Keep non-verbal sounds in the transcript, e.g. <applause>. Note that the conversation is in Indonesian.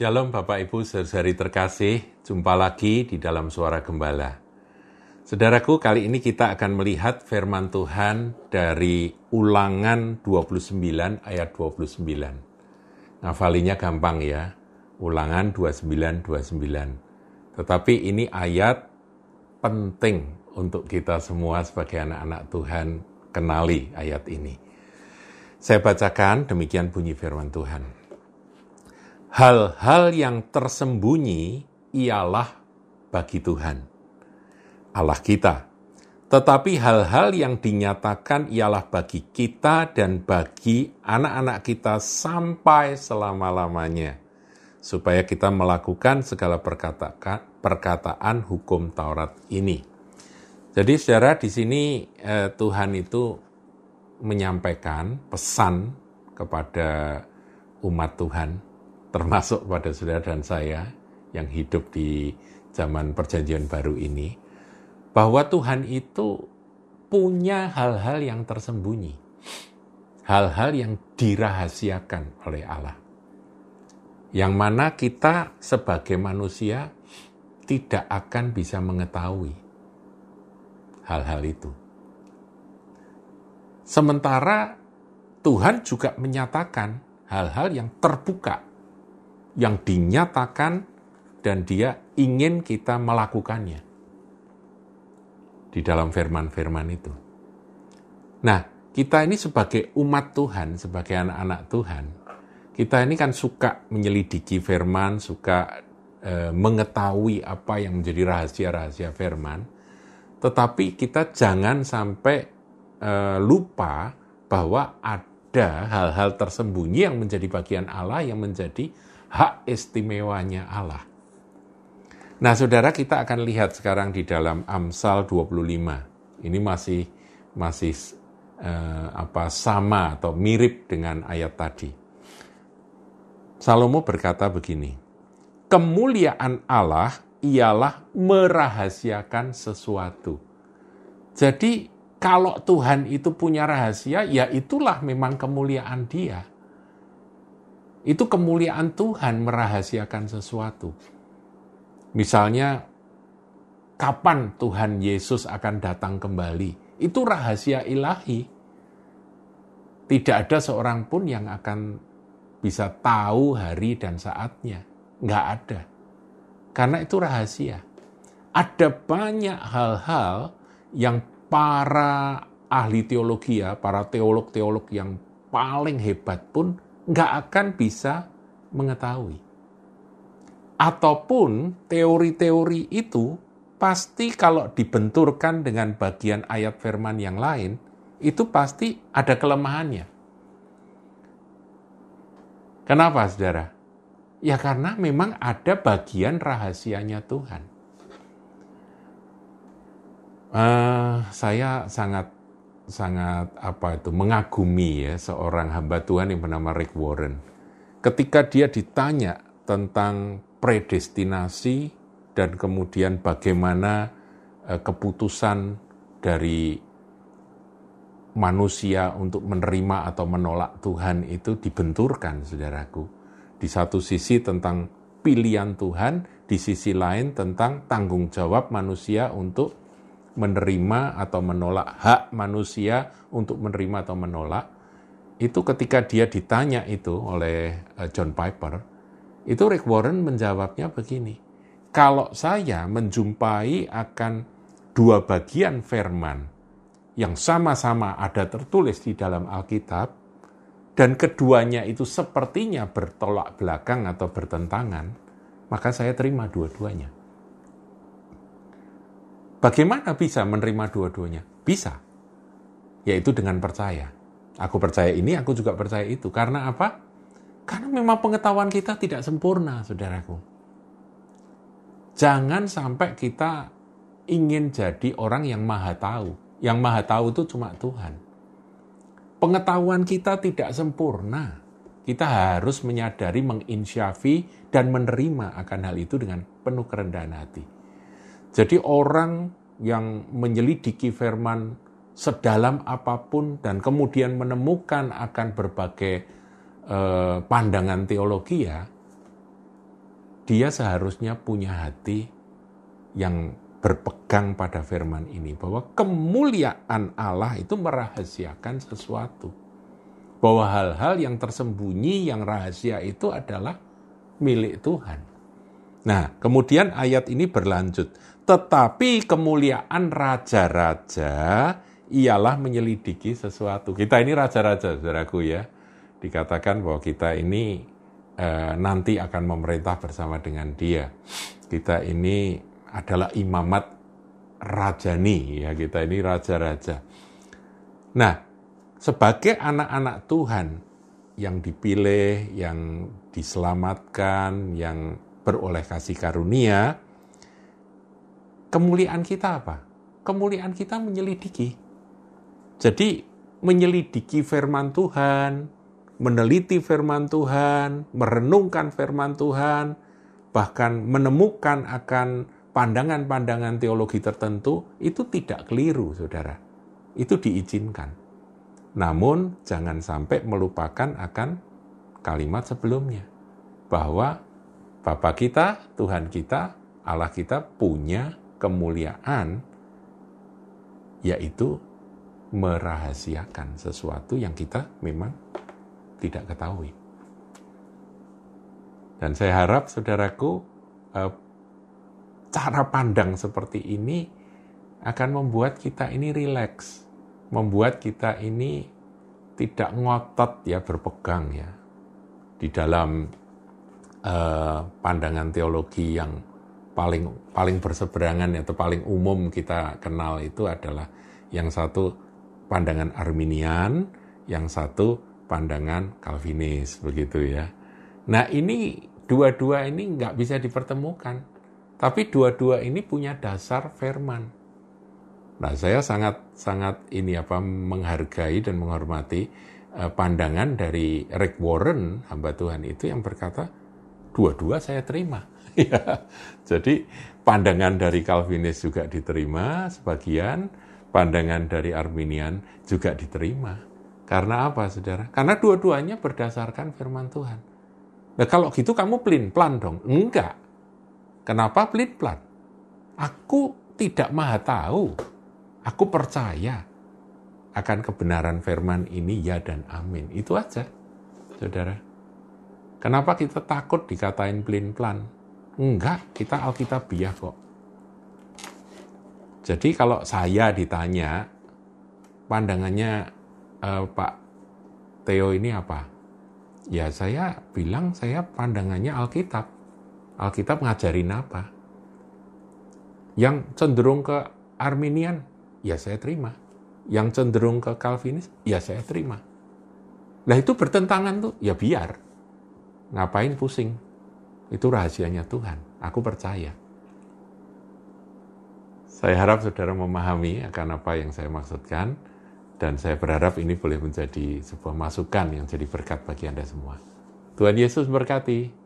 Shalom Bapak Ibu saudari terkasih, jumpa lagi di dalam suara gembala. Saudaraku, kali ini kita akan melihat firman Tuhan dari ulangan 29 ayat 29. Ngafalinya gampang ya, ulangan 29-29. Tetapi ini ayat penting untuk kita semua sebagai anak-anak Tuhan kenali ayat ini. Saya bacakan demikian bunyi firman Tuhan hal-hal yang tersembunyi ialah bagi Tuhan, Allah kita. Tetapi hal-hal yang dinyatakan ialah bagi kita dan bagi anak-anak kita sampai selama-lamanya, supaya kita melakukan segala perkataan, perkataan hukum Taurat ini. Jadi, saudara, di sini eh, Tuhan itu menyampaikan pesan kepada umat Tuhan termasuk pada saudara dan saya yang hidup di zaman perjanjian baru ini, bahwa Tuhan itu punya hal-hal yang tersembunyi, hal-hal yang dirahasiakan oleh Allah, yang mana kita sebagai manusia tidak akan bisa mengetahui hal-hal itu. Sementara Tuhan juga menyatakan hal-hal yang terbuka yang dinyatakan dan dia ingin kita melakukannya di dalam firman-firman itu. Nah, kita ini sebagai umat Tuhan, sebagai anak-anak Tuhan, kita ini kan suka menyelidiki firman, suka e, mengetahui apa yang menjadi rahasia-rahasia firman, tetapi kita jangan sampai e, lupa bahwa ada hal-hal tersembunyi yang menjadi bagian Allah yang menjadi hak istimewanya Allah. Nah, saudara kita akan lihat sekarang di dalam Amsal 25. Ini masih masih eh, apa sama atau mirip dengan ayat tadi. Salomo berkata begini, kemuliaan Allah ialah merahasiakan sesuatu. Jadi kalau Tuhan itu punya rahasia, ya itulah memang kemuliaan dia. Itu kemuliaan Tuhan merahasiakan sesuatu. Misalnya, kapan Tuhan Yesus akan datang kembali? Itu rahasia ilahi. Tidak ada seorang pun yang akan bisa tahu hari dan saatnya. Nggak ada. Karena itu rahasia. Ada banyak hal-hal yang para ahli teologi ya, para teolog-teolog yang paling hebat pun nggak akan bisa mengetahui. Ataupun teori-teori itu pasti kalau dibenturkan dengan bagian ayat firman yang lain, itu pasti ada kelemahannya. Kenapa, saudara? Ya karena memang ada bagian rahasianya Tuhan. Uh, saya sangat sangat apa itu mengagumi ya seorang hamba Tuhan yang bernama Rick Warren. Ketika dia ditanya tentang predestinasi dan kemudian bagaimana eh, keputusan dari manusia untuk menerima atau menolak Tuhan itu dibenturkan, saudaraku. Di satu sisi tentang pilihan Tuhan, di sisi lain tentang tanggung jawab manusia untuk menerima atau menolak hak manusia untuk menerima atau menolak itu ketika dia ditanya itu oleh eh, John Piper itu Rick Warren menjawabnya begini kalau saya menjumpai akan dua bagian firman yang sama-sama ada tertulis di dalam Alkitab dan keduanya itu sepertinya bertolak belakang atau bertentangan maka saya terima dua-duanya Bagaimana bisa menerima dua-duanya? Bisa. Yaitu dengan percaya. Aku percaya ini, aku juga percaya itu. Karena apa? Karena memang pengetahuan kita tidak sempurna, saudaraku. Jangan sampai kita ingin jadi orang yang maha tahu. Yang maha tahu itu cuma Tuhan. Pengetahuan kita tidak sempurna. Kita harus menyadari, menginsyafi, dan menerima akan hal itu dengan penuh kerendahan hati. Jadi orang yang menyelidiki firman sedalam apa pun dan kemudian menemukan akan berbagai eh, pandangan teologi ya, dia seharusnya punya hati yang berpegang pada firman ini bahwa kemuliaan Allah itu merahasiakan sesuatu. Bahwa hal-hal yang tersembunyi, yang rahasia itu adalah milik Tuhan. Nah, kemudian ayat ini berlanjut. Tetapi kemuliaan raja-raja ialah menyelidiki sesuatu. Kita ini raja-raja, saudaraku ya. Dikatakan bahwa kita ini e, nanti akan memerintah bersama dengan dia. Kita ini adalah imamat rajani, ya kita ini raja-raja. Nah, sebagai anak-anak Tuhan yang dipilih, yang diselamatkan, yang beroleh kasih karunia, kemuliaan kita apa? Kemuliaan kita menyelidiki. Jadi menyelidiki firman Tuhan, meneliti firman Tuhan, merenungkan firman Tuhan, bahkan menemukan akan pandangan-pandangan teologi tertentu itu tidak keliru, saudara. Itu diizinkan. Namun jangan sampai melupakan akan kalimat sebelumnya. Bahwa Bapa kita, Tuhan kita, Allah kita punya kemuliaan, yaitu merahasiakan sesuatu yang kita memang tidak ketahui. Dan saya harap saudaraku, eh, cara pandang seperti ini akan membuat kita ini rileks, membuat kita ini tidak ngotot ya berpegang ya di dalam uh, pandangan teologi yang paling paling berseberangan atau paling umum kita kenal itu adalah yang satu pandangan Arminian, yang satu pandangan Calvinis begitu ya. Nah ini dua-dua ini nggak bisa dipertemukan, tapi dua-dua ini punya dasar firman. Nah saya sangat sangat ini apa menghargai dan menghormati uh, pandangan dari Rick Warren hamba Tuhan itu yang berkata dua-dua saya terima. <laughs> Ya, jadi pandangan dari Calvinis juga diterima sebagian, pandangan dari Arminian juga diterima. Karena apa, saudara? Karena dua-duanya berdasarkan firman Tuhan. Nah, kalau gitu kamu pelin-pelan dong. Enggak. Kenapa pelin-pelan? Aku tidak maha tahu. Aku percaya akan kebenaran firman ini ya dan amin. Itu aja, saudara. Kenapa kita takut dikatain pelin-pelan? Enggak, kita Alkitabiah kok. Jadi kalau saya ditanya, pandangannya eh, Pak Theo ini apa? Ya saya bilang saya pandangannya Alkitab. Alkitab ngajarin apa? Yang cenderung ke Arminian, ya saya terima. Yang cenderung ke Calvinis, ya saya terima. Nah itu bertentangan tuh, ya biar. Ngapain pusing? Itu rahasianya Tuhan. Aku percaya. Saya harap saudara memahami akan apa yang saya maksudkan. Dan saya berharap ini boleh menjadi sebuah masukan yang jadi berkat bagi Anda semua. Tuhan Yesus berkati.